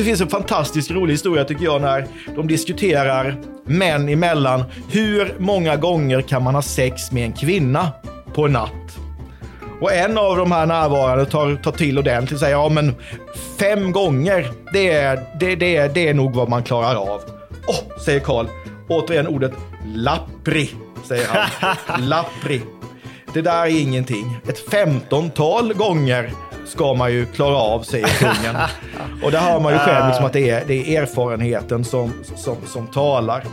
Det finns en fantastiskt rolig historia tycker jag när de diskuterar män emellan. Hur många gånger kan man ha sex med en kvinna på en natt? Och en av de här närvarande tar, tar till ordentligt och säger ja men fem gånger, det är, det, det, det är nog vad man klarar av. Åh, oh, säger Karl. Återigen ordet lappri, säger han. lappri. Det där är ingenting. Ett femtontal gånger ska man ju klara av, säger kungen. Och där hör man ju själv liksom att det är, det är erfarenheten som, som, som talar.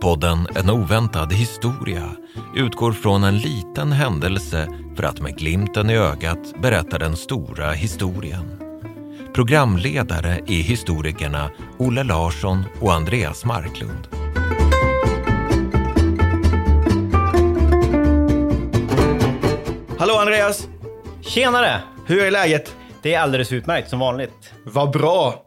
Podden En oväntad historia utgår från en liten händelse för att med glimten i ögat berätta den stora historien. Programledare är historikerna Olle Larsson och Andreas Marklund. Hallå Andreas! Tjenare! Hur är läget? Det är alldeles utmärkt som vanligt. Vad bra!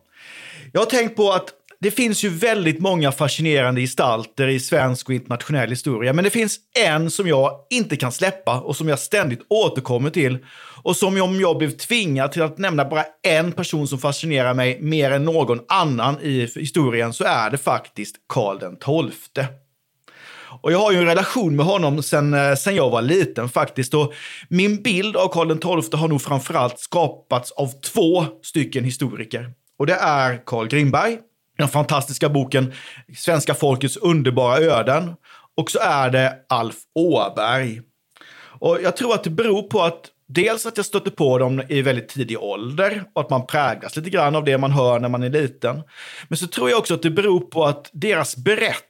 Jag har tänkt på att det finns ju väldigt många fascinerande gestalter i svensk och internationell historia, men det finns en som jag inte kan släppa och som jag ständigt återkommer till. Och som om jag blev tvingad till att nämna bara en person som fascinerar mig mer än någon annan i historien så är det faktiskt Karl den XII. Och jag har ju en relation med honom sen, eh, sen jag var liten faktiskt. Och min bild av Karl XII har nog framförallt skapats av två stycken historiker. Och det är Carl Grimberg, den fantastiska boken Svenska folkets underbara öden. Och så är det Alf Åberg. Och jag tror att det beror på att dels att jag stötte på dem i väldigt tidig ålder och att man präglas lite grann av det man hör när man är liten. Men så tror jag också att det beror på att deras berättelser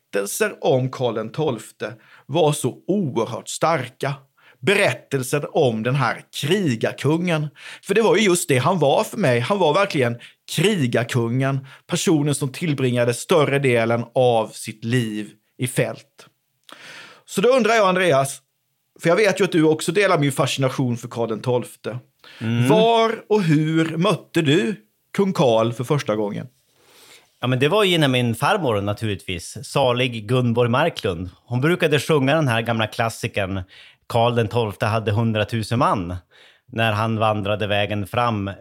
om Karl XII var så oerhört starka. Berättelsen om den här krigarkungen. För det var ju just det han var för mig. Han var verkligen krigarkungen, personen som tillbringade större delen av sitt liv i fält. Så då undrar jag, Andreas, för jag vet ju att du också delar min fascination för Karl XII. Mm. Var och hur mötte du kung Karl för första gången? Ja, men det var genom min farmor naturligtvis, salig Gunborg Marklund. Hon brukade sjunga den här gamla klassikern Karl XII hade hundratusen man när han vandrade vägen fram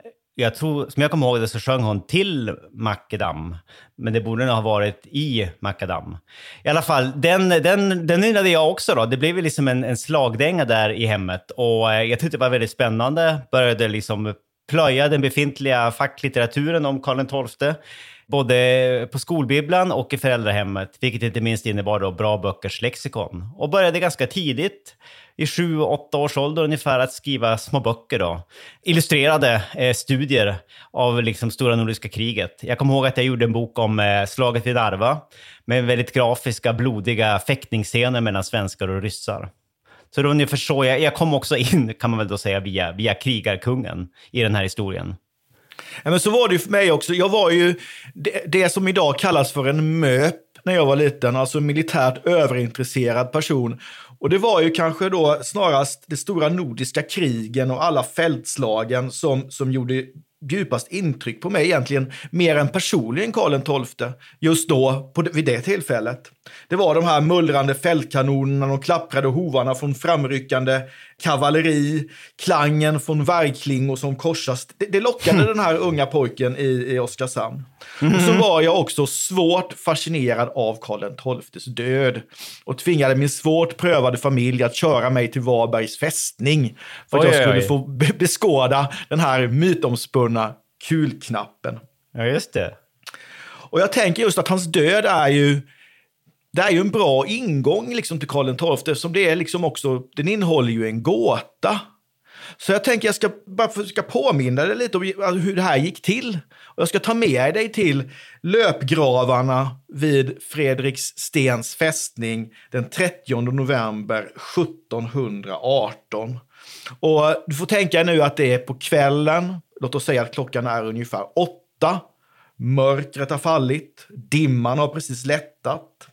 jag tror, som jag kommer ihåg det så sjöng hon till Macadam, men det borde nog ha varit i Macadam. I alla fall, den, den, den nynnade jag också då. Det blev liksom en, en slagdänga där i hemmet och eh, jag tyckte det var väldigt spännande. Började liksom plöja den befintliga facklitteraturen om Karl XII både på skolbibblan och i föräldrahemmet, vilket inte minst innebar då bra böckers lexikon. Och började ganska tidigt i sju, åtta års ålder ungefär att skriva små böcker då. Illustrerade eh, studier av liksom stora nordiska kriget. Jag kommer ihåg att jag gjorde en bok om eh, slaget vid Narva med väldigt grafiska, blodiga fäktningsscener mellan svenskar och ryssar. Så det var ungefär så jag, jag kom också in, kan man väl då säga, via, via krigarkungen i den här historien. Men så var det ju för mig också. Jag var ju det, det som idag kallas för en MÖP när jag var liten, alltså en militärt överintresserad person. Och det var ju kanske då snarast de stora nordiska krigen och alla fältslagen som, som gjorde djupast intryck på mig egentligen, mer än personligen Karl XII, just då, på, vid det tillfället. Det var de här mullrande fältkanonerna, de klapprade hovarna från framryckande kavalleri, klangen från värjklingor som korsas. Det, det lockade den här unga pojken i, i Oskarshamn. Mm. Och så var jag också svårt fascinerad av Karl XIIs död och tvingade min svårt prövade familj att köra mig till Varbergs fästning för att oj, jag skulle oj. få beskåda den här mytomspunna kulknappen. Ja, just det. Och jag tänker just att hans död är ju det är ju en bra ingång liksom till Karl XII eftersom det är liksom också, den innehåller ju en gåta. Så jag tänker jag ska bara försöka påminna dig lite om alltså hur det här gick till. Och jag ska ta med dig till löpgravarna vid Fredrikstens fästning den 30 november 1718. Och du får tänka nu att det är på kvällen. Låt oss säga att klockan är ungefär åtta. Mörkret har fallit. Dimman har precis lättat.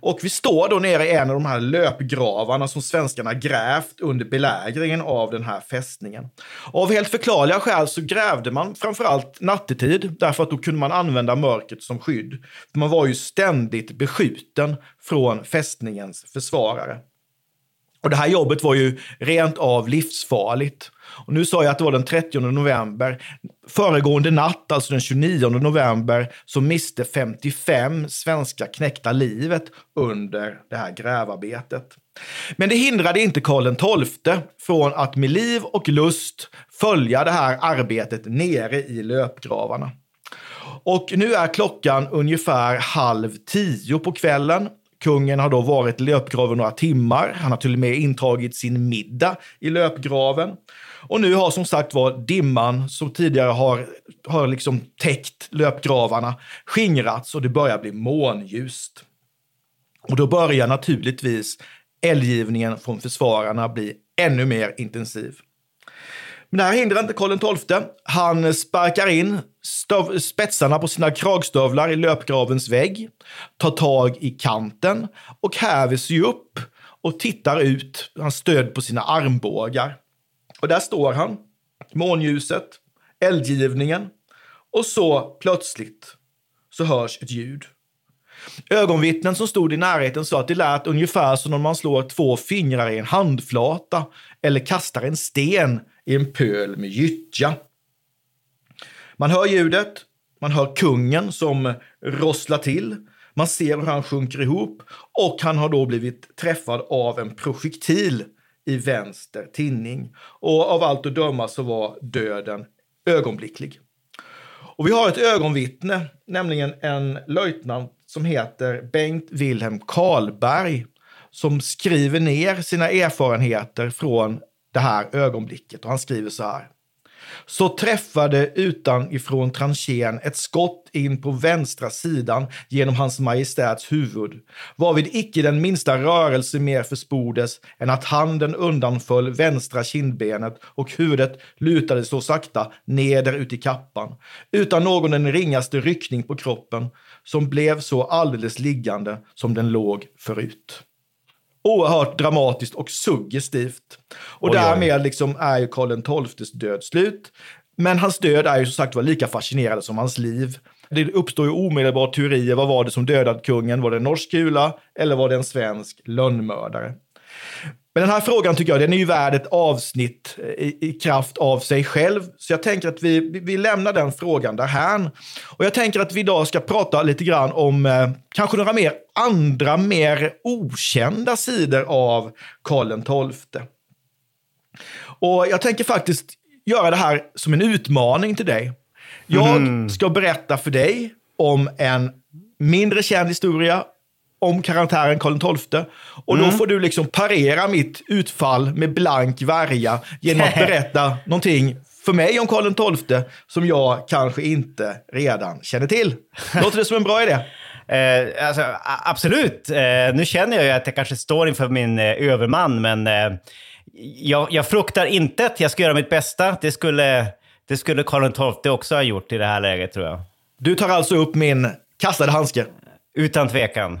Och vi står då nere i en av de här löpgravarna som svenskarna grävt under belägringen av den här fästningen. Av helt förklarliga skäl så grävde man framförallt nattetid, därför att då kunde man använda mörkret som skydd. Man var ju ständigt beskjuten från fästningens försvarare. Och det här jobbet var ju rent av livsfarligt. Och nu sa jag att det var den 30 november. Föregående natt, alltså den 29 november, så miste 55 svenska knäckta livet under det här grävarbetet. Men det hindrade inte Karl XII från att med liv och lust följa det här arbetet nere i löpgravarna. Och nu är klockan ungefär halv tio på kvällen Kungen har då varit i löpgraven några timmar. Han har till och med intagit sin middag i löpgraven. Och nu har som sagt var dimman som tidigare har, har liksom täckt löpgravarna skingrats och det börjar bli månljust. Och då börjar naturligtvis eldgivningen från försvararna bli ännu mer intensiv. Men det här hindrar inte Karl XII. Han sparkar in spetsarna på sina kragstövlar i löpgravens vägg, tar tag i kanten och häver sig upp och tittar ut, han stöd på sina armbågar. Och där står han, månljuset, eldgivningen och så plötsligt så hörs ett ljud. Ögonvittnen som stod i närheten sa att det lät ungefär som när man slår två fingrar i en handflata eller kastar en sten i en pöl med gyttja. Man hör ljudet, man hör kungen som rosslar till, man ser hur han sjunker ihop och han har då blivit träffad av en projektil i vänster tinning. Och av allt att döma så var döden ögonblicklig. Och vi har ett ögonvittne, nämligen en löjtnant som heter Bengt Wilhelm Karlberg som skriver ner sina erfarenheter från det här ögonblicket. Och han skriver så här. Så träffade utanifrån tranchén ett skott in på vänstra sidan genom hans majestäts huvud, varvid icke den minsta rörelse mer förspordes än att handen undanföll vänstra kindbenet och huvudet lutade så sakta neder ut i kappan, utan någon den ringaste ryckning på kroppen, som blev så alldeles liggande som den låg förut oerhört dramatiskt och suggestivt. Och oj, därmed liksom är ju Karl XIIs död slut. Men hans död är ju som sagt var lika fascinerande som hans liv. Det uppstår ju omedelbart teorier. Vad var det som dödade kungen? Var det en norsk kula eller var det en svensk lönnmördare? Men den här frågan tycker jag den är ju värd ett avsnitt eh, i, i, kraft av sig själv. Så jag tänker att vi, vi, vi lämnar den frågan därhän. Och jag tänker att vi idag ska prata lite grann om eh, kanske några mer andra, mer okända sidor av Karl XII. Och jag tänker faktiskt göra det här som en utmaning till dig. Jag mm. ska berätta för dig om en mindre känd historia om karaktären Karl XII. Och mm. då får du liksom parera mitt utfall med blank värja genom att berätta någonting för mig om Karl XII som jag kanske inte redan känner till. Låter det som en bra idé? Eh, alltså, absolut. Eh, nu känner jag ju att jag kanske står inför min eh, överman, men eh, jag, jag fruktar inte jag ska göra mitt bästa. Det skulle, det skulle Karl XII också ha gjort i det här läget, tror jag. Du tar alltså upp min kastade handske? Utan tvekan.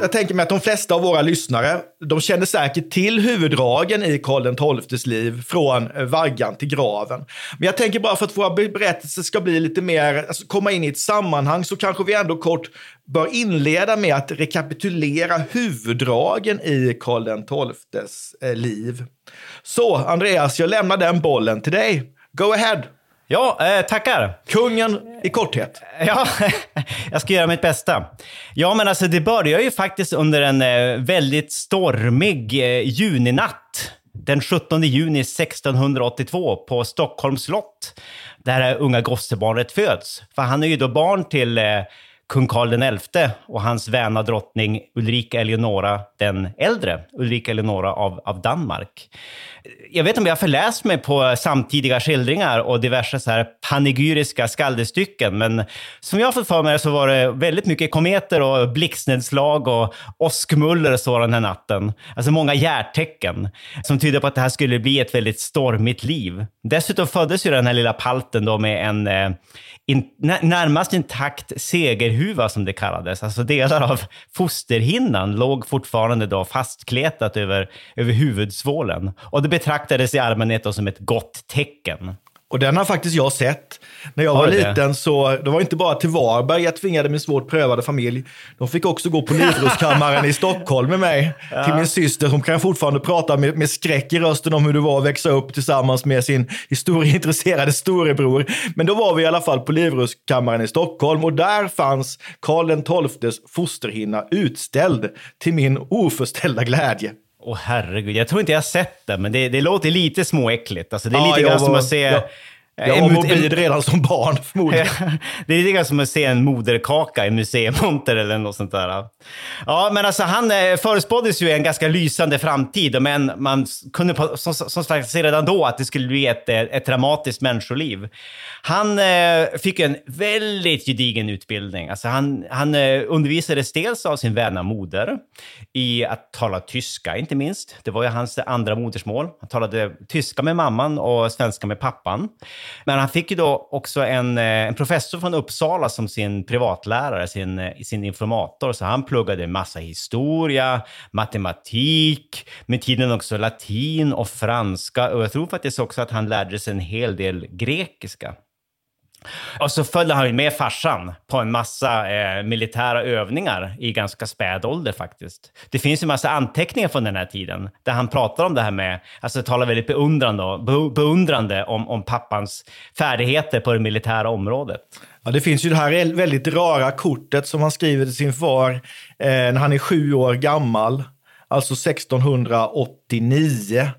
Jag tänker mig att de flesta av våra lyssnare, de känner säkert till huvuddragen i Karl XIIs liv från eh, vaggan till graven. Men jag tänker bara för att våra berättelser ska bli lite mer, alltså komma in i ett sammanhang så kanske vi ändå kort bör inleda med att rekapitulera huvuddragen i Karl XIIs eh, liv. Så Andreas, jag lämnar den bollen till dig. Go ahead! Ja, eh, tackar. Kungen i korthet. Ja, jag ska göra mitt bästa. Ja, men alltså det börjar ju faktiskt under en eh, väldigt stormig eh, juninatt. Den 17 juni 1682 på Stockholms slott. Där det unga gossebarnet föds. För han är ju då barn till eh, kung Karl XI och hans väna drottning Ulrika Eleonora den äldre, Ulrika Eleonora av, av Danmark. Jag vet inte om jag har förläst mig på samtidiga skildringar och diverse så här panegyriska skaldestycken, men som jag har fått för mig så var det väldigt mycket kometer och blixtnedslag och åskmuller och så den här natten. Alltså många hjärtecken som tyder på att det här skulle bli ett väldigt stormigt liv. Dessutom föddes ju den här lilla palten då med en eh, in, närmast intakt segerhuva som det kallades. Alltså delar av fosterhinnan låg fortfarande då fastkletat över, över huvudsvålen. Och det betraktades i allmänhet som ett gott tecken. Och den har faktiskt jag sett. När jag var det? liten så, det var inte bara till Varberg jag tvingade min svårt prövade familj. De fick också gå på Livrustkammaren i Stockholm med mig. Till min syster som kan fortfarande prata med, med skräck i rösten om hur det var att växa upp tillsammans med sin historieintresserade storebror. Men då var vi i alla fall på Livrustkammaren i Stockholm och där fanns Karl XIIs fosterhinna utställd till min oförställda glädje. Åh herregud, jag tror inte jag har sett det, men det, det låter lite småäckligt. Alltså, det är Ja, lite grann som att se... jag- Jag var mut- morbid redan som barn förmodligen. det är lite grann som att se en moderkaka i museimonter eller något sånt där. Ja, men alltså han eh, förespåddes ju en ganska lysande framtid, men man kunde som, som sagt se redan då att det skulle bli ett, eh, ett dramatiskt människoliv. Han eh, fick en väldigt gedigen utbildning. Alltså han, han eh, undervisades dels av sin väna moder i att tala tyska, inte minst. Det var ju hans andra modersmål. Han talade tyska med mamman och svenska med pappan. Men han fick ju då också en, eh, en professor från Uppsala som sin privatlärare, sin, eh, sin informator. Så han pluggade massa historia, matematik, med tiden också latin och franska. Och jag tror faktiskt också att han lärde sig en hel del grekiska. Och så följde han ju med farsan på en massa eh, militära övningar i ganska späd ålder faktiskt. Det finns ju massa anteckningar från den här tiden där han pratar om det här med, alltså talar väldigt beundrande, och- be, beundrande om, om pappans färdigheter på det militära området. Ja, det finns ju det här väldigt rara kortet som han skriver till sin far eh, när han är sju år gammal, alltså 1689.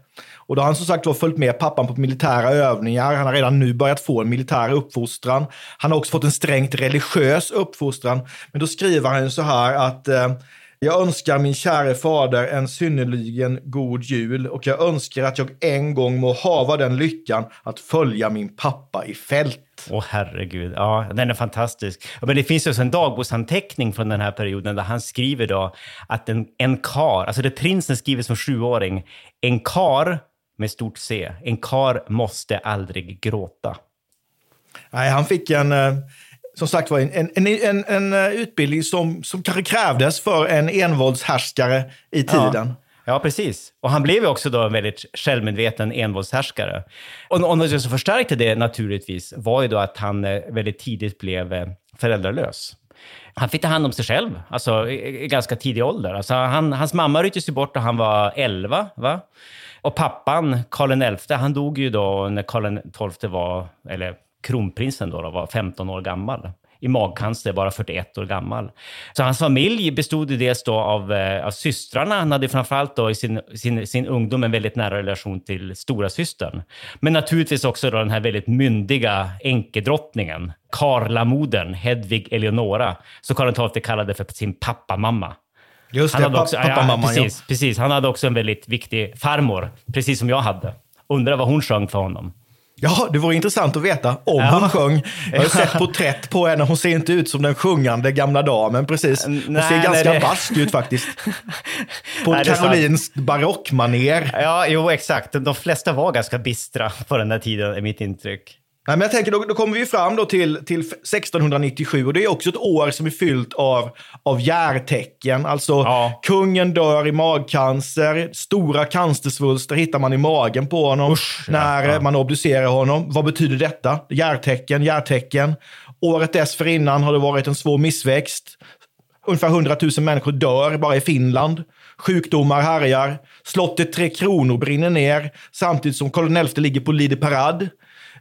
Och då har han som sagt var följt med pappan på militära övningar. Han har redan nu börjat få en militär uppfostran. Han har också fått en strängt religiös uppfostran. Men då skriver han ju så här att eh, jag önskar min käre fader en synnerligen god jul och jag önskar att jag en gång må hava den lyckan att följa min pappa i fält. Åh herregud, ja, den är fantastisk. Men det finns också en dagboksanteckning från den här perioden där han skriver då att en, en kar, alltså det prinsen skriver som sjuåring, en kar med stort C, en kar måste aldrig gråta. Nej, han fick en, eh, som sagt var, en, en, en, en, eh, utbildning som, som kanske krävdes för en envåldshärskare i tiden. Ja, precis. Och han blev ju också då en väldigt självmedveten envåldshärskare. Och, och något som förstärkte det naturligtvis var ju då att han eh, väldigt tidigt blev föräldralös. Han fick ta hand om sig själv, alltså i, i ganska tidig ålder. Alltså, han, hans mamma rycktes ju bort när han var 11, va? Och pappan, Karl XI, han dog ju då när Karl XII var, eller kronprinsen då, då var 15 år gammal i magcancer, bara 41 år gammal. Så hans familj bestod ju dels då av, eh, av systrarna. Han hade framförallt då i sin, sin, sin ungdom en väldigt nära relation till stora systern. Men naturligtvis också då den här väldigt myndiga änkedrottningen. Karlamodern, Hedvig Eleonora, som Karl XII kallade för sin pappamamma. Just Han det, hade papp, också, pappamamman. ja, precis, precis. Han hade också en väldigt viktig farmor, precis som jag hade. Undrar vad hon sjöng för honom. Ja, det vore intressant att veta om Ja. hon sjöng. Jag har sett porträtt på henne. Hon ser inte ut som den sjungande gamla damen precis. Hon Nej, ser ganska barsk ut faktiskt. På Nej. Karolinskt barockmanér. Ja, jo, exakt. De flesta var ganska bistra på den där tiden, är mitt intryck. Nej, men jag tänker, då, då kommer vi fram då till, till 1697 och det är också ett år som är fyllt av, av järtecken. Alltså, Ja. kungen dör i magcancer, stora cancersvulster hittar man i magen på honom när ja, ja. man obducerar honom. Vad betyder detta? Järtecken, järtecken. Året dessförinnan har det varit en svår missväxt. Ungefär 100 000 människor dör bara i Finland. Sjukdomar härjar. Slottet Tre Kronor brinner ner samtidigt som Karl XI ligger på Lide parad.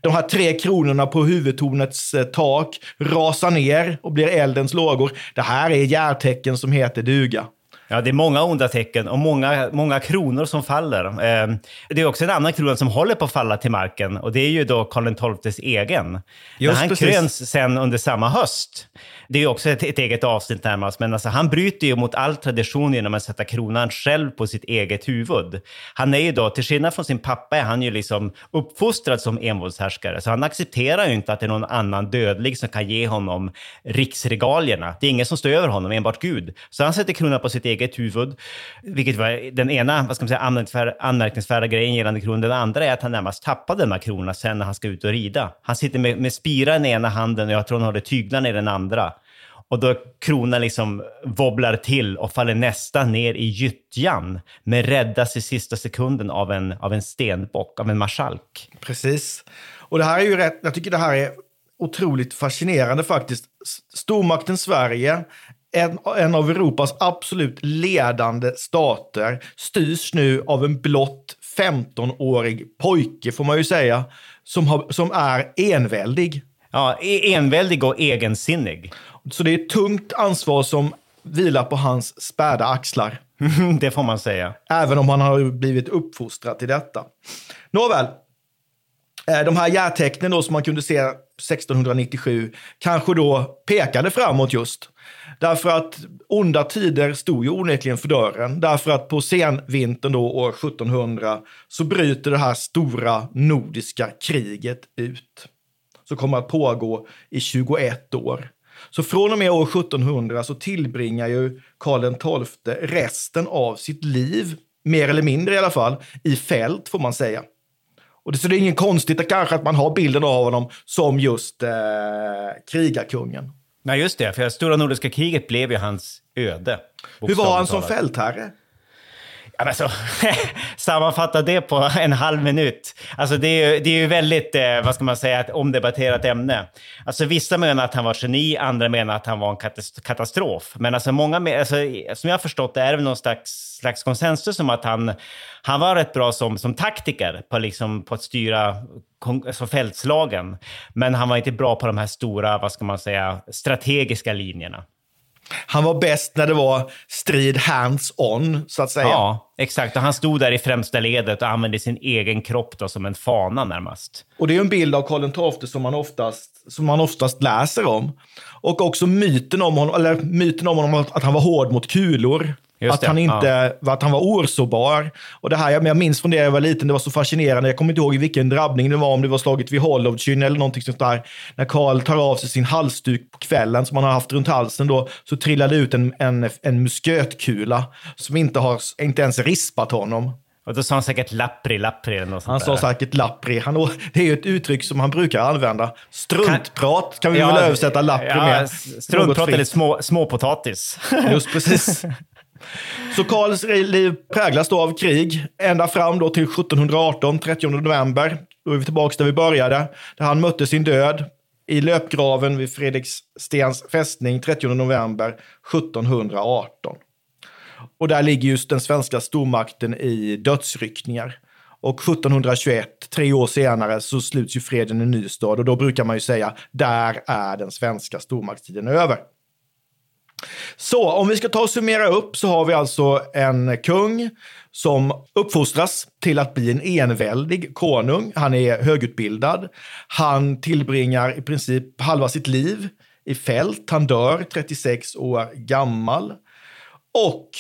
De här tre kronorna på huvudtornets eh, tak rasar ner och blir eldens lågor. Det här är järtecken som heter duga. Ja, det är många onda tecken och många, många kronor som faller. Eh, det är också en annan krona som håller på att falla till marken och det är ju då Karl XIIs egen. Just När han precis. kröns sen under samma höst. Det är ju också ett, ett eget avsnitt närmast, men alltså, han bryter ju mot all tradition genom att sätta kronan själv på sitt eget huvud. Han är ju då, till skillnad från sin pappa, är han ju liksom uppfostrad som envåldshärskare, så han accepterar ju inte att det är någon annan dödlig som kan ge honom riksregalierna. Det är ingen som står över honom, enbart Gud. Så han sätter kronan på sitt eget eget huvud, vilket var den ena vad ska man säga, anmärkningsvärda, anmärkningsvärda grejen gällande kronan. Den andra är att han närmast tappade de här kronorna sen när han ska ut och rida. Han sitter med, med spira i den ena handen och jag tror han har tyglarna i den andra. Och då kronan liksom wobblar till och faller nästan ner i gyttjan, men räddas i sista sekunden av en, av en stenbock, av en marskalk. Precis. Och det här är ju rätt, jag tycker det här är otroligt fascinerande faktiskt. Stormakten Sverige, en, en av Europas absolut ledande stater, styrs nu av en blott 15-årig pojke, får man ju säga, som, har, som är enväldig. Ja, e- enväldig och egensinnig. Så det är ett tungt ansvar som vilar på hans späda axlar. det får man säga. Även om han har blivit uppfostrad till detta. Nåväl, eh, de här järtecknen då som man kunde se 1697 kanske då pekade framåt just. Därför att onda tider stod ju onekligen för dörren. Därför att på senvintern då år 1700 så bryter det här stora nordiska kriget ut. Som kommer att pågå i 21 år. Så från och med år 1700 så tillbringar ju Karl XII resten av sitt liv, mer eller mindre i alla fall, i fält får man säga. Och det, så det är inget konstigt att kanske att man har bilden av honom som just eh, krigarkungen. Nej, just det. För stora nordiska kriget blev ju hans öde. Hur var han som fältherre? Alltså, sammanfatta det på en halv minut. Alltså det är ju, det är ju väldigt, eh, vad ska man säga, ett omdebatterat ämne. Alltså vissa menar att han var geni, andra menar att han var en katastrof. Men alltså många, alltså, som jag har förstått det är det någon slags, slags konsensus om att han, han var rätt bra som, som taktiker på, liksom, på att styra alltså fältslagen. Men han var inte bra på de här stora, vad ska man säga, strategiska linjerna. Han var bäst när det var strid hands-on, så att säga. Ja, exakt. Och han stod där i främsta ledet och använde sin egen kropp då som en fana närmast. Och det är en bild av Karl XII som man oftast, som man oftast läser om. Och också myten om honom, eller myten om honom att han var hård mot kulor. Just att det, han, inte, att han var orsårbar. Och det här, jag, minns från det jag var liten, det var så fascinerande. Jag kommer inte ihåg vilken drabbning det var, om det var slaget vid Hollowkyn eller någonting sånt där. När Karl tar av sig sin halsduk på kvällen som han har haft runt halsen då, så trillade ut en, en, en muskötkula som inte har inte ens rispat honom. Och då sa han säkert lappri, lappri eller något Han sa säkert lappri. Han, det är ju ett uttryck som han brukar använda. Struntprat kan vi väl översätta lappri ja, med. Struntprat eller små, småpotatis. Just precis. Så Karls liv präglas då av krig ända fram då till 1718, 30 november. Då är vi tillbaka där vi började. Där han mötte sin död i löpgraven vid Fredrikstens fästning 30 november 1718. Och där ligger just den svenska stormakten i dödsryckningar. Och 1721, tre år senare, så sluts ju freden i Nystad och då brukar man ju säga där är den svenska stormaktstiden över. Så om vi ska ta och summera upp så har vi alltså en kung som uppfostras till att bli en enväldig konung. Han är högutbildad. Han tillbringar i princip halva sitt liv i fält. Han dör 36 år gammal. Och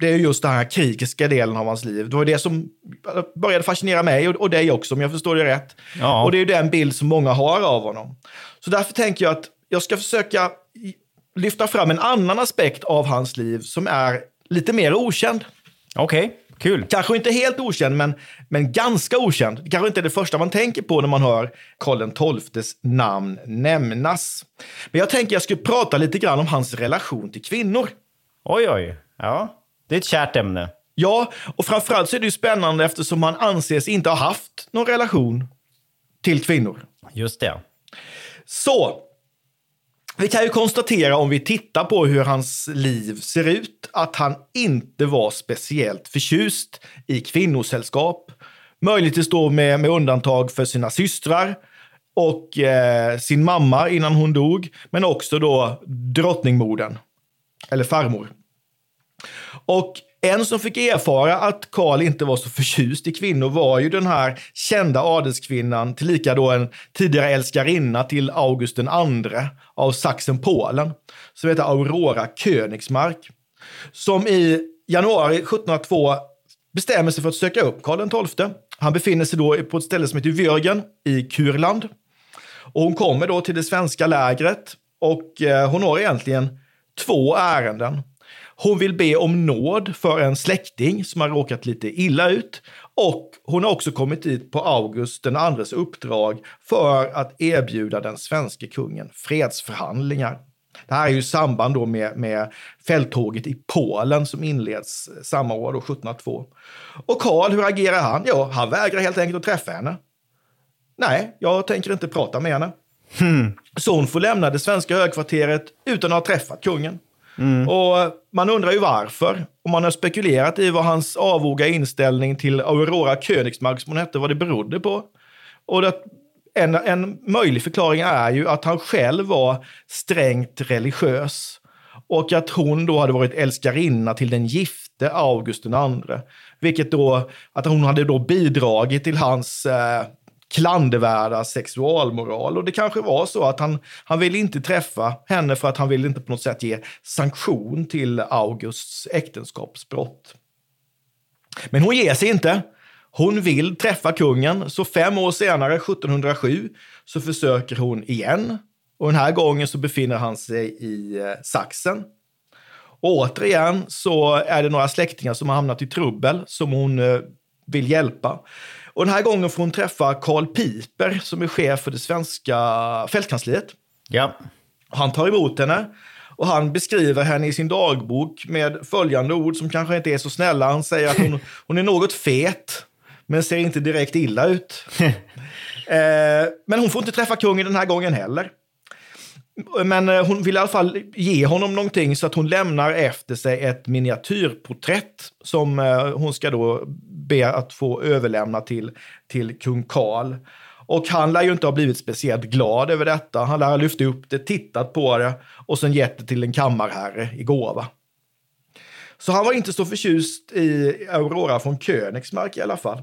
det är just den här krigiska delen av hans liv. Det var det som började fascinera mig och, dig också, om jag förstår det rätt. Ja. Och det är den bild som många har av honom. Så därför tänker jag att jag ska försöka lyfta fram en annan aspekt av hans liv som är lite mer okänd. Okej, okay, kul. Kanske inte helt okänd, men, men ganska okänd. Det kanske inte är det första man tänker på när man hör Karl XIIs namn nämnas. Men jag tänker jag skulle prata lite grann om hans relation till kvinnor. Oj, oj. Ja, det är ett kärt ämne. Ja, och framförallt så är det ju spännande eftersom han anses inte ha haft någon relation till kvinnor. Just det. Så, vi kan ju konstatera om vi tittar på hur hans liv ser ut att han inte var speciellt förtjust i kvinnosällskap. Möjligtvis då med, med undantag för sina systrar och eh, sin mamma innan hon dog, men också då drottningmodern, eller farmor. Och en som fick erfara att Karl inte var så förtjust i kvinnor var ju den här kända adelskvinnan, tillika då en tidigare älskarinna till August den andre av Sachsen-Polen, som heter Aurora Königsmark, som i januari 1702 bestämmer sig för att söka upp Karl XII. Han befinner sig då på ett ställe som heter Vörgen i Kurland. Och hon kommer då till det svenska lägret och eh, hon har egentligen två ärenden. Hon vill be om nåd för en släkting som har råkat lite illa ut. Och hon har också kommit dit på August den andres uppdrag för att erbjuda den svenska kungen fredsförhandlingar. Det här är ju samband då med, med fälttåget i Polen som inleds samma år, då, 1702. Och Karl, hur agerar han? Ja, han vägrar helt enkelt att träffa henne. Nej, jag tänker inte prata med henne. Hmm. Så hon får lämna det svenska högkvarteret utan att ha träffat kungen. Mm. Och man undrar ju varför. Och man har spekulerat i vad hans avoga inställning till Aurora Königsmark, som hon hette, vad det berodde på. Och det, en, en möjlig förklaring är ju att han själv var strängt religiös. Och att hon då hade varit älskarinna till den gifte August II. Vilket då, att hon hade då bidragit till hans eh, klandervärda sexualmoral. Och det kanske var så att han, han ville inte träffa henne för att han ville inte på något sätt ge sanktion till Augusts äktenskapsbrott. Men hon ger sig inte. Hon vill träffa kungen, så fem år senare, 1707, så försöker hon igen. Och den här gången så befinner han sig i eh, Sachsen. Och återigen så är det några släktingar som har hamnat i trubbel som hon eh, vill hjälpa. Och den här gången får hon träffa Karl Piper som är chef för det svenska fältkansliet. Ja. Han tar emot henne och han beskriver henne i sin dagbok med följande ord som kanske inte är så snälla. Han säger att hon, hon är något fet, men ser inte direkt illa ut. eh, men hon får inte träffa kungen den här gången heller. Men eh, hon vill i alla fall ge honom någonting så att hon lämnar efter sig ett miniatyrporträtt som eh, hon ska då be att få överlämna till, till kung Karl. Och han lär ju inte ha blivit speciellt glad över detta. Han lär ha lyft upp det, tittat på det och sen gett det till en kammarherre i gåva. Så han var inte så förtjust i Aurora från Königsmark i alla fall.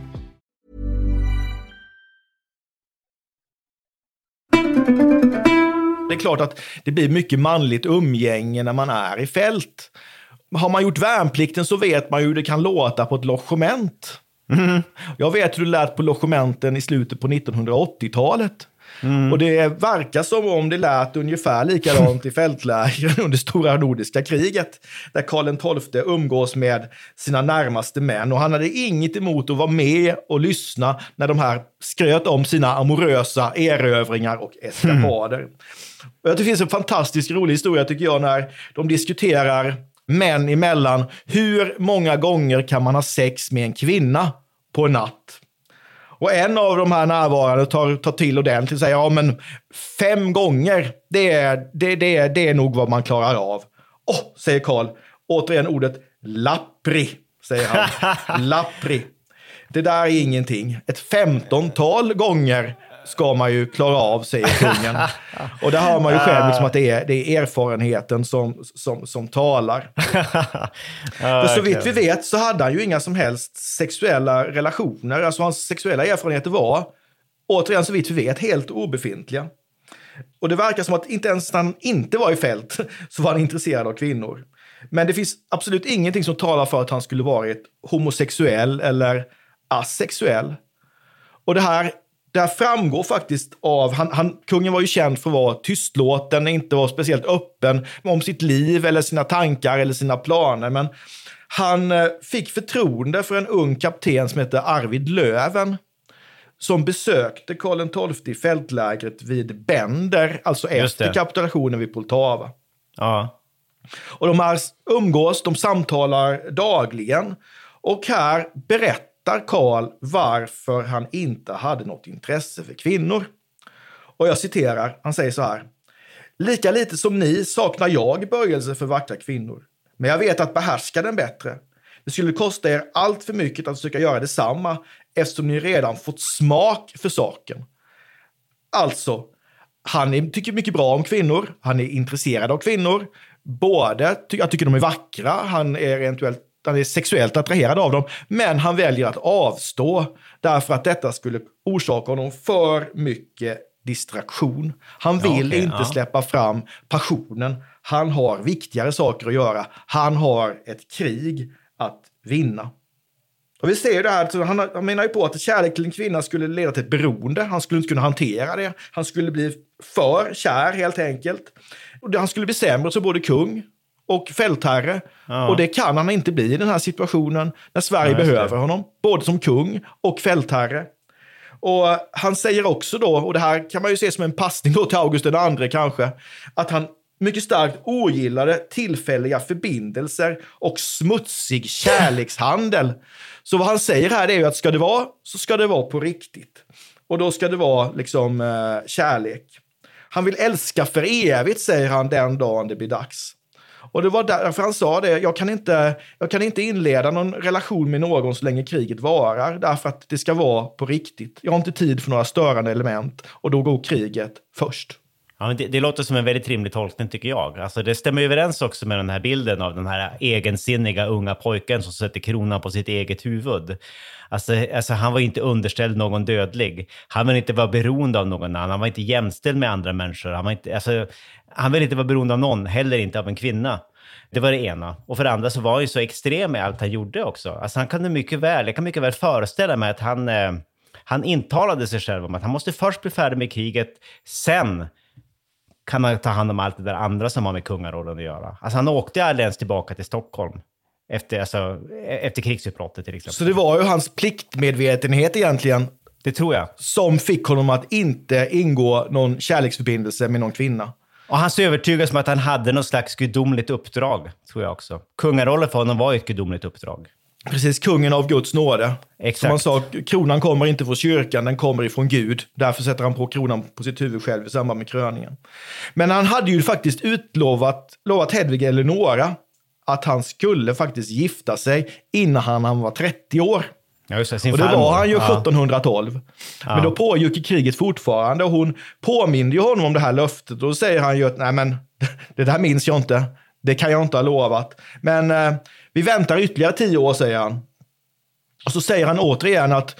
Det är klart att det blir mycket manligt umgänge när man är i fält. Har man gjort värnplikten så vet man ju hur det kan låta på ett logement. Mm. Jag vet hur det lät på logementen i slutet på 1980-talet. Mm. Och det verkar som om det lät ungefär likadant i fältlägren under stora nordiska kriget. Där Karl XII umgås med sina närmaste män. Och han hade inget emot att vara med och lyssna när de här skröt om sina amorösa erövringar och eskapader. Och det finns en fantastiskt rolig historia tycker jag när de diskuterar män emellan. Hur många gånger kan man ha sex med en kvinna på en natt? Och en av de här närvarande tar, tar till ordentligt och säger ja men fem gånger, det är, det, det, det är nog vad man klarar av. Åh, oh, säger Karl. Återigen ordet lappri, säger han. lappri. Det där är ingenting. Ett femtontal gånger ska man ju klara av, säger kungen. Och där har man ju själv liksom att det är, det är erfarenheten som, som, som talar. För så vitt vi vet så hade han ju inga som helst sexuella relationer. Alltså hans sexuella erfarenheter var, återigen så vitt vi vet, helt obefintliga. Och det verkar som att inte ens när han inte var i fält så var han intresserad av kvinnor. Men det finns absolut ingenting som talar för att han skulle varit homosexuell eller asexuell. Och det här det här framgår faktiskt av, han, han, kungen var ju känd för att vara tystlåten, inte vara speciellt öppen om sitt liv eller sina tankar eller sina planer. Men han eh, fick förtroende för en ung kapten som hette Arvid Löven som besökte Karl XII i fältlägret vid Bender, alltså efter kapitulationen vid Poltava. Ja. Och de här umgås, de samtalar dagligen. Och här berättar berättar Karl varför han inte hade något intresse för kvinnor. Och jag citerar, han säger så här. Lika lite som ni saknar jag böjelse för vackra kvinnor. Men jag vet att behärska den bättre. Det skulle kosta er allt för mycket att försöka göra detsamma eftersom ni redan fått smak för saken. Alltså, han är, tycker mycket bra om kvinnor. Han är intresserad av kvinnor. Både, jag tycker de är vackra, han är eventuellt han är sexuellt attraherad av dem, men han väljer att avstå därför att detta skulle orsaka honom för mycket distraktion. Han vill okay, inte ja. släppa fram passionen. Han har viktigare saker att göra. Han har ett krig att vinna. Och vi ser det här, han, han menar ju på att kärlek till en kvinna skulle leda till ett beroende. Han skulle inte kunna hantera det. Han skulle bli för kär helt enkelt. Och han skulle bli sämre som både kung och fältherre. Ja. Och det kan han inte bli i den här situationen när Sverige ja, behöver honom. Både som kung och fältherre. Och han säger också då, och det här kan man ju se som en passning då till August II kanske, att han mycket starkt ogillade tillfälliga förbindelser och smutsig kärlekshandel. Så vad han säger här är ju att ska det vara, så ska det vara på riktigt. Och då ska det vara liksom eh, kärlek. Han vill älska för evigt, säger han den dagen det blir dags. Och det var därför han sa det, jag kan, inte, jag kan inte inleda någon relation med någon så länge kriget varar, därför att det ska vara på riktigt. Jag har inte tid för några störande element och då går kriget först. Ja, men det, det, låter som en väldigt rimlig tolkning tycker jag. Alltså, det stämmer överens också med den här bilden av den här egensinniga unga pojken som sätter kronan på sitt eget huvud. Alltså, alltså, han var inte underställd någon dödlig. Han vill inte vara beroende av någon annan. Han var inte jämställd med andra människor. Han, var inte, alltså, han vill inte vara beroende av någon, heller inte av en kvinna. Det var det ena. Och för det andra så var han ju så extrem i allt han gjorde också. Alltså han kunde mycket väl, jag kan mycket väl föreställa mig att han, eh, han intalade sig själv om att han måste först bli färdig med kriget, sen kan man ta hand om allt det där andra som har med kungarollen att göra. Alltså han åkte aldrig ens tillbaka till Stockholm efter, alltså, efter krigsutbrottet till exempel. Så det var ju hans pliktmedvetenhet egentligen det tror jag. Som fick honom att inte ingå någon kärleksförbindelse med någon kvinna. Och han så övertygad om att han hade något slags gudomligt uppdrag, tror jag också. Kungarollen för honom var ju ett gudomligt uppdrag. Precis, kungen av Guds nåde. Exakt. Som han sa, kronan kommer inte från kyrkan, den kommer ifrån Gud. Därför sätter han på kronan på sitt huvud själv i samband med kröningen. Men han hade ju faktiskt utlovat lovat Hedvig Eleonora att han skulle faktiskt gifta sig innan han var 30 år. Ja, just det, sin och det farmor. var han ju Ja. 1712. Ja. Men då pågick kriget fortfarande och hon påminde ju honom om det här löftet. Och då säger han ju att nej men, det där minns jag inte. Det kan jag inte ha lovat. Men eh, vi väntar ytterligare tio år, säger han. Och så säger han återigen att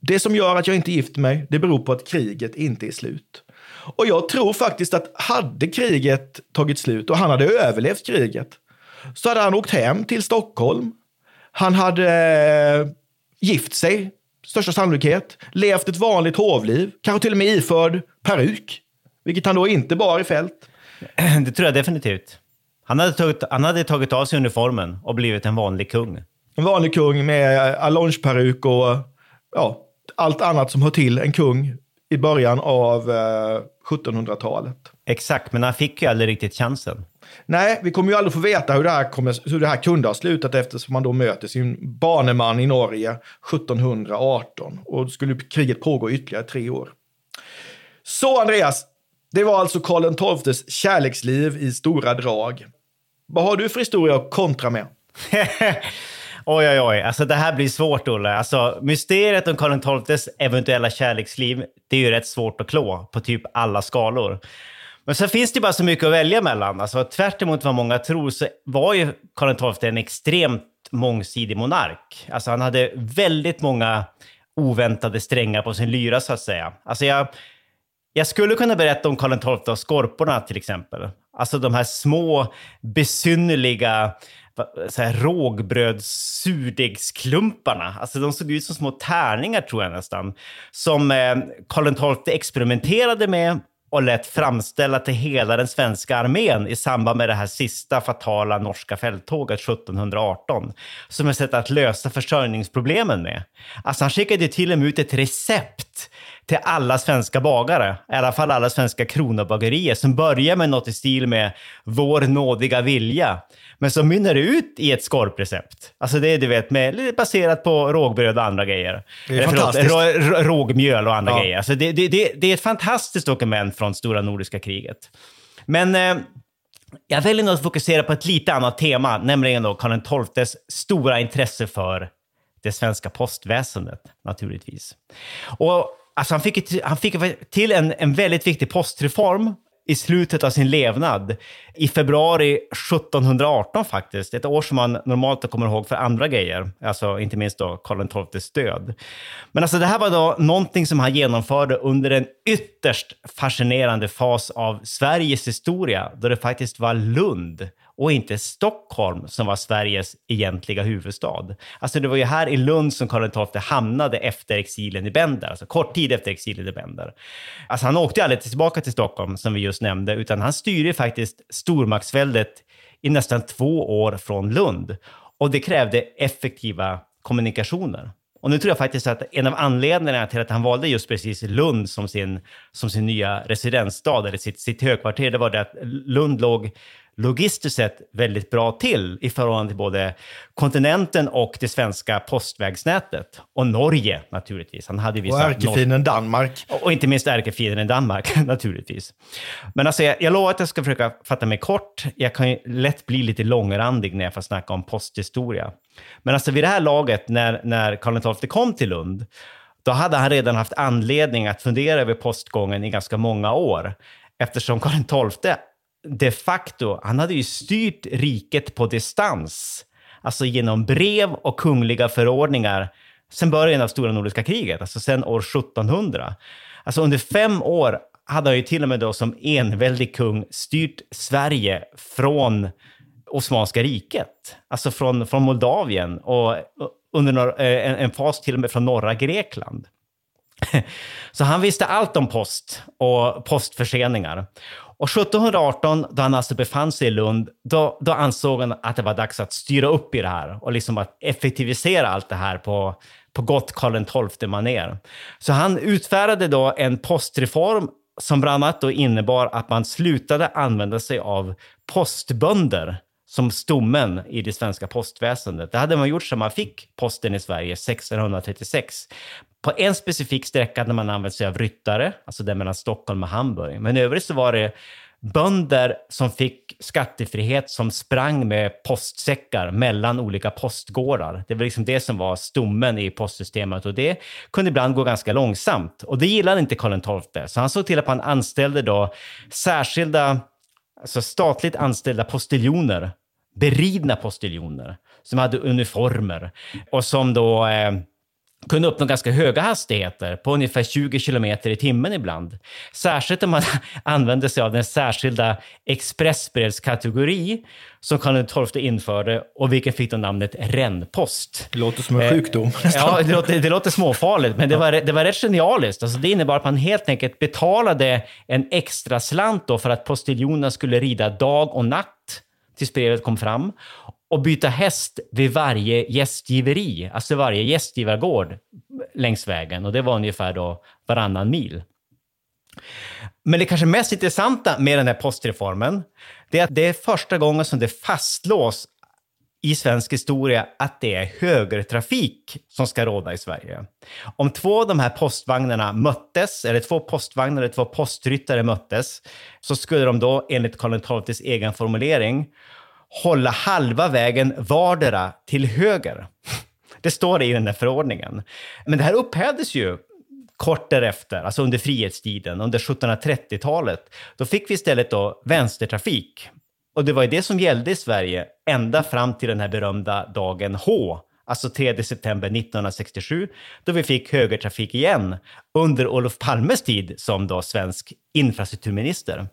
det som gör att jag inte gift mig, det beror på att kriget inte är slut. Och jag tror faktiskt att hade kriget tagit slut och han hade överlevt kriget, så hade han åkt hem till Stockholm. Han hade eh, gift sig, största sannolikhet, levt ett vanligt hovliv, kanske till och med iförd peruk, vilket han då inte bar i fält. Det tror jag definitivt. Han hade, tagit, han hade tagit av sig uniformen och blivit en vanlig kung. En vanlig kung med allongeperuk och ja, allt annat som hör till en kung i början av eh, 1700-talet. Exakt, men han fick ju aldrig riktigt chansen. Nej, vi kommer ju aldrig få veta hur det här, kommer, hur det här kunde ha slutat eftersom man då möter sin baneman i Norge 1718. Och skulle kriget pågå ytterligare tre år. Så Andreas, det var alltså Karl XIIs kärleksliv i stora drag. Vad har du för historia att kontra med? Oj, oj, oj. Alltså det här blir svårt, Olle. Alltså, mysteriet om Karl XIIs eventuella kärleksliv, det är ju rätt svårt att klå på typ alla skalor. Men så finns det bara så mycket att välja mellan. Alltså, tvärt emot vad många tror så var ju Karl XII en extremt mångsidig monark. Alltså, han hade väldigt många oväntade strängar på sin lyra, så att säga. Alltså, jag, jag skulle kunna berätta om Karl XII och skorporna till exempel. Alltså de här små besynnerliga rågbrödssurdegsklumparna. så här, rågbröds-surdegsklumparna. Alltså de såg ut som små tärningar tror jag nästan. Som eh, Karl XII experimenterade med och lät framställa till hela den svenska armén i samband med det här sista fatala norska fälttåget 1718. Som ett sätt att lösa försörjningsproblemen med. Alltså han skickade till och med ut ett recept till alla svenska bagare, i alla fall alla svenska kronobagerier, som börjar med något i stil med “Vår nådiga vilja”, men som mynnar ut i ett skorprecept. Alltså det är du vet, med, baserat på rågbröd och andra grejer. Det är Eh, förlåt, fantastiskt. rå- rågmjöl och andra Ja. grejer. Alltså det, det, det, det är ett fantastiskt dokument från stora nordiska kriget. Men eh, jag väljer nog att fokusera på ett lite annat tema, nämligen då Karl XIIs stora intresse för det svenska postväsendet, naturligtvis. Och alltså, han fick, han fick till en, en väldigt viktig postreform i slutet av sin levnad. I februari 1718 faktiskt, ett år som man normalt kommer ihåg för andra grejer, alltså inte minst då Karl XIIs död. Men alltså det här var då någonting som han genomförde under en ytterst fascinerande fas av Sveriges historia, då det faktiskt var Lund och inte Stockholm som var Sveriges egentliga huvudstad. Alltså det var ju här i Lund som Karl XII hamnade efter exilen i Bender, alltså kort tid efter exilen i Bender. Alltså han åkte ju aldrig tillbaka till Stockholm som vi just nämnde, utan han styrde faktiskt stormaktsväldet i nästan två år från Lund. Och det krävde effektiva kommunikationer. Och nu tror jag faktiskt att en av anledningarna till att han valde just precis Lund som sin, som sin nya residensstad, eller sitt, sitt högkvarter, det var det att Lund låg logistiskt sett väldigt bra till i förhållande till både kontinenten och det svenska postvägsnätet. Och Norge naturligtvis. Han hade vissa Och ärkefienden Danmark. och inte minst ärkefienden Danmark naturligtvis. Men alltså, jag, jag lovar att jag ska försöka fatta mig kort. Jag kan ju lätt bli lite långrandig när jag får snacka om posthistoria. Men alltså vid det här laget, när, när Karl XII kom till Lund, då hade han redan haft anledning att fundera över postgången i ganska många år. Eftersom Karl XII de facto, han hade ju styrt riket på distans. Alltså genom brev och kungliga förordningar sen början av stora nordiska kriget, alltså sen år 1700. Alltså under fem år hade han ju till och med då som enväldig kung styrt Sverige från Osmanska riket, alltså från, från Moldavien och under några, eh, en, en fas till och med från norra Grekland. Så han visste allt om post och postförseningar. Och 1718, då han alltså befann sig i Lund, då, då ansåg han att det var dags att styra upp i det här och liksom att effektivisera allt det här på, på gott Karl XII-manér. Så han utfärdade då en postreform som bland annat då innebar att man slutade använda sig av postbönder som stommen i det svenska postväsendet. Det hade man gjort sedan man fick posten i Sverige 1636. På en specifik sträcka hade man använt sig av ryttare, alltså den mellan Stockholm och Hamburg. Men i övrigt så var det bönder som fick skattefrihet som sprang med postsäckar mellan olika postgårdar. Det var liksom det som var stommen i postsystemet och det kunde ibland gå ganska långsamt. Och det gillade inte Karl XII, så han såg till att man anställde då särskilda, alltså statligt anställda postiljoner, beridna postiljoner, som hade uniformer och som då eh, kunde uppnå ganska höga hastigheter, på ungefär 20 kilometer i timmen ibland. Särskilt om man använde sig av den särskilda expressbrevskategori som Karl XII införde och vilken fick då namnet rännpost. Det låter som en sjukdom. Ja, det låter, det låter småfarligt, men det var, det var rätt genialiskt. Alltså, det innebar att man helt enkelt betalade en extra slant då för att postiljonen skulle rida dag och natt tills brevet kom fram och byta häst vid varje gästgiveri, alltså varje gästgivargård längs vägen. Och det var ungefär då varannan mil. Men det kanske mest intressanta med den här postreformen, det är att det är första gången som det fastslås i svensk historia att det är högertrafik som ska råda i Sverige. Om två av de här postvagnarna möttes, eller två postvagnar eller två postryttare möttes, så skulle de då enligt Karl XIIs egen formulering hålla halva vägen vardera till höger. Det står det i den där förordningen. Men det här upphävdes ju kort därefter, alltså under frihetstiden, under 1730-talet. Då fick vi istället då vänstertrafik. Och det var ju det som gällde i Sverige ända fram till den här berömda dagen H, alltså 3 september 1967, då vi fick högertrafik igen under Olof Palmes tid som då svensk infrastrukturminister.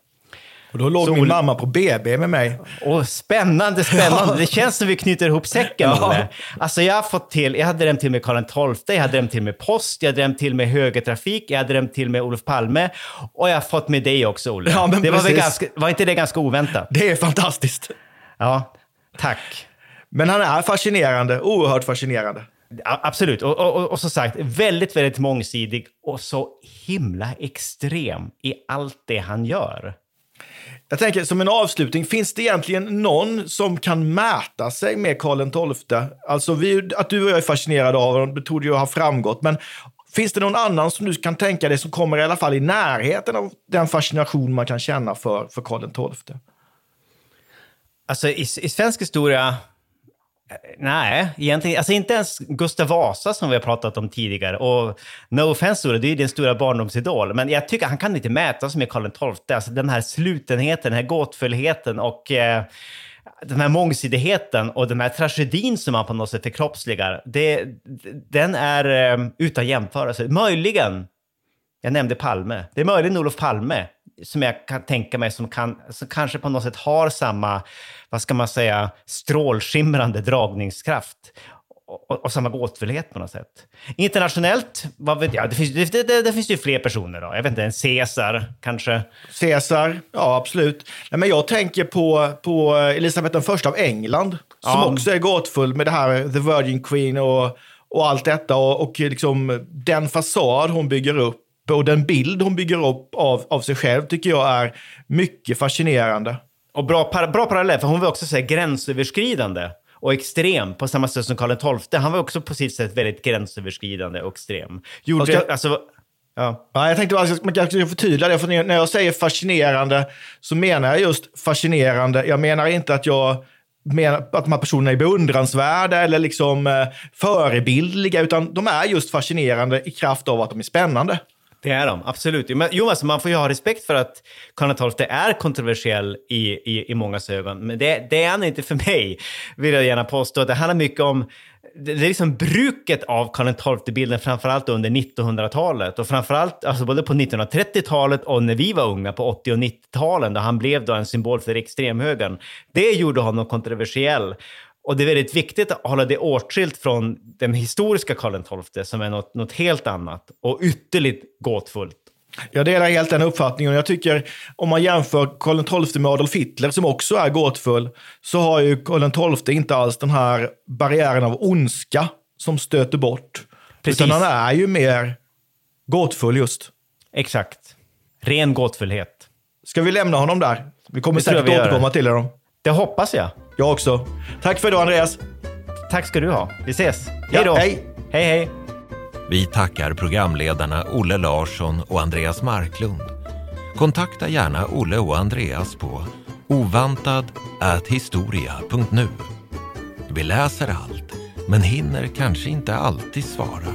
Och då låg Så min mamma på BB med mig. Åh, spännande, spännande. Det känns som vi knyter ihop säcken, Ja. Olle. Alltså jag har fått till, jag hade drömt till med Karl XII, jag hade drömt till med post, jag hade drömt till med högertrafik, jag hade drömt till med Olof Palme och jag har fått med dig också, Olle. Ja, men det var, väl ganska, var inte det ganska oväntat? Det är fantastiskt. Ja, tack. Men han är fascinerande, oerhört fascinerande. Absolut. Och, och, och, och som sagt, väldigt, väldigt mångsidig och så himla extrem i allt det han gör. Jag tänker som en avslutning, finns det egentligen någon som kan mäta sig med Karl XII? Alltså vi, att du och jag är fascinerade av honom, det trodde jag ha framgått. Men finns det någon annan som du kan tänka dig som kommer i alla fall i närheten av den fascination man kan känna för, för Karl XII? Alltså i, i svensk historia, nej, egentligen, alltså inte ens Gustav Vasa som vi har pratat om tidigare. Och no offense Ola, det är ju din stora barndomsidol, men jag tycker han kan inte mäta sig med Karl XII. Alltså den här slutenheten, den här gåtfullheten och eh, den här mångsidigheten och den här tragedin som han på något sätt förkroppsligar, det, den är eh, utan jämförelse. Möjligen, jag nämnde Palme, det är möjligen Olof Palme som jag kan tänka mig som, kan, som kanske på något sätt har samma, vad ska man säga, strålskimrande dragningskraft och, och, samma gåtfullhet på något sätt. Internationellt, vad vet jag, det finns, det, det, det, finns ju fler personer då. Jag vet inte, en Caesar kanske. Caesar, ja absolut. Nej, men jag tänker på, på Elisabeth I av England, som Ja. också är gåtfull med det här The Virgin Queen och, och allt detta. Och, och liksom den fasad hon bygger upp och den bild hon bygger upp av, av sig själv tycker jag är mycket fascinerande. Och bra, par bra parallell, för hon var också så gränsöverskridande och extrem på samma sätt som Karl XII. Han var också på sitt sätt väldigt gränsöverskridande och extrem. Gjorde, Fast jag- alltså, ja. Ja, jag tänkte att man kanske ska förtydliga det. För när jag säger fascinerande så menar jag just fascinerande. Jag menar inte att jag menar att de här personerna är beundransvärda eller liksom eh, förebildliga, utan de är just fascinerande i kraft av att de är spännande. Det är de, absolut. Men, jo, alltså, man får ju ha respekt för att Karl XII är kontroversiell i, i, i mångas ögon. Men det, det är han inte för mig, vill jag gärna påstå. Det handlar mycket om det det är liksom bruket av Karl XII-bilden, framförallt under 1900-talet. Och framförallt alltså både på 1930-talet och när vi var unga på 80 och 90-talen, då han blev då en symbol för extremhögern. Det gjorde honom kontroversiell. Och det är väldigt viktigt att hålla det åtskilt från den historiska Karl XII som är något, något helt annat och ytterligt gåtfullt. Jag delar helt den uppfattningen. Jag tycker om man jämför Karl XII med Adolf Hitler, som också är gåtfull, så har ju Karl XII inte alls den här barriären av ondska som stöter bort. Precis. Utan han är ju mer gåtfull just. Exakt. Ren gåtfullhet. Ska vi lämna honom där? Vi kommer Det säkert återkomma till honom. Det hoppas jag. Jag också. Tack för idag Andreas. Tack ska du ha. Vi ses. Ja, Hej då. hej. Hej, hej. Vi tackar programledarna Olle Larsson och Andreas Marklund. Kontakta gärna Olle och Andreas på ovantad@historia.nu. Vi läser allt, men hinner kanske inte alltid svara.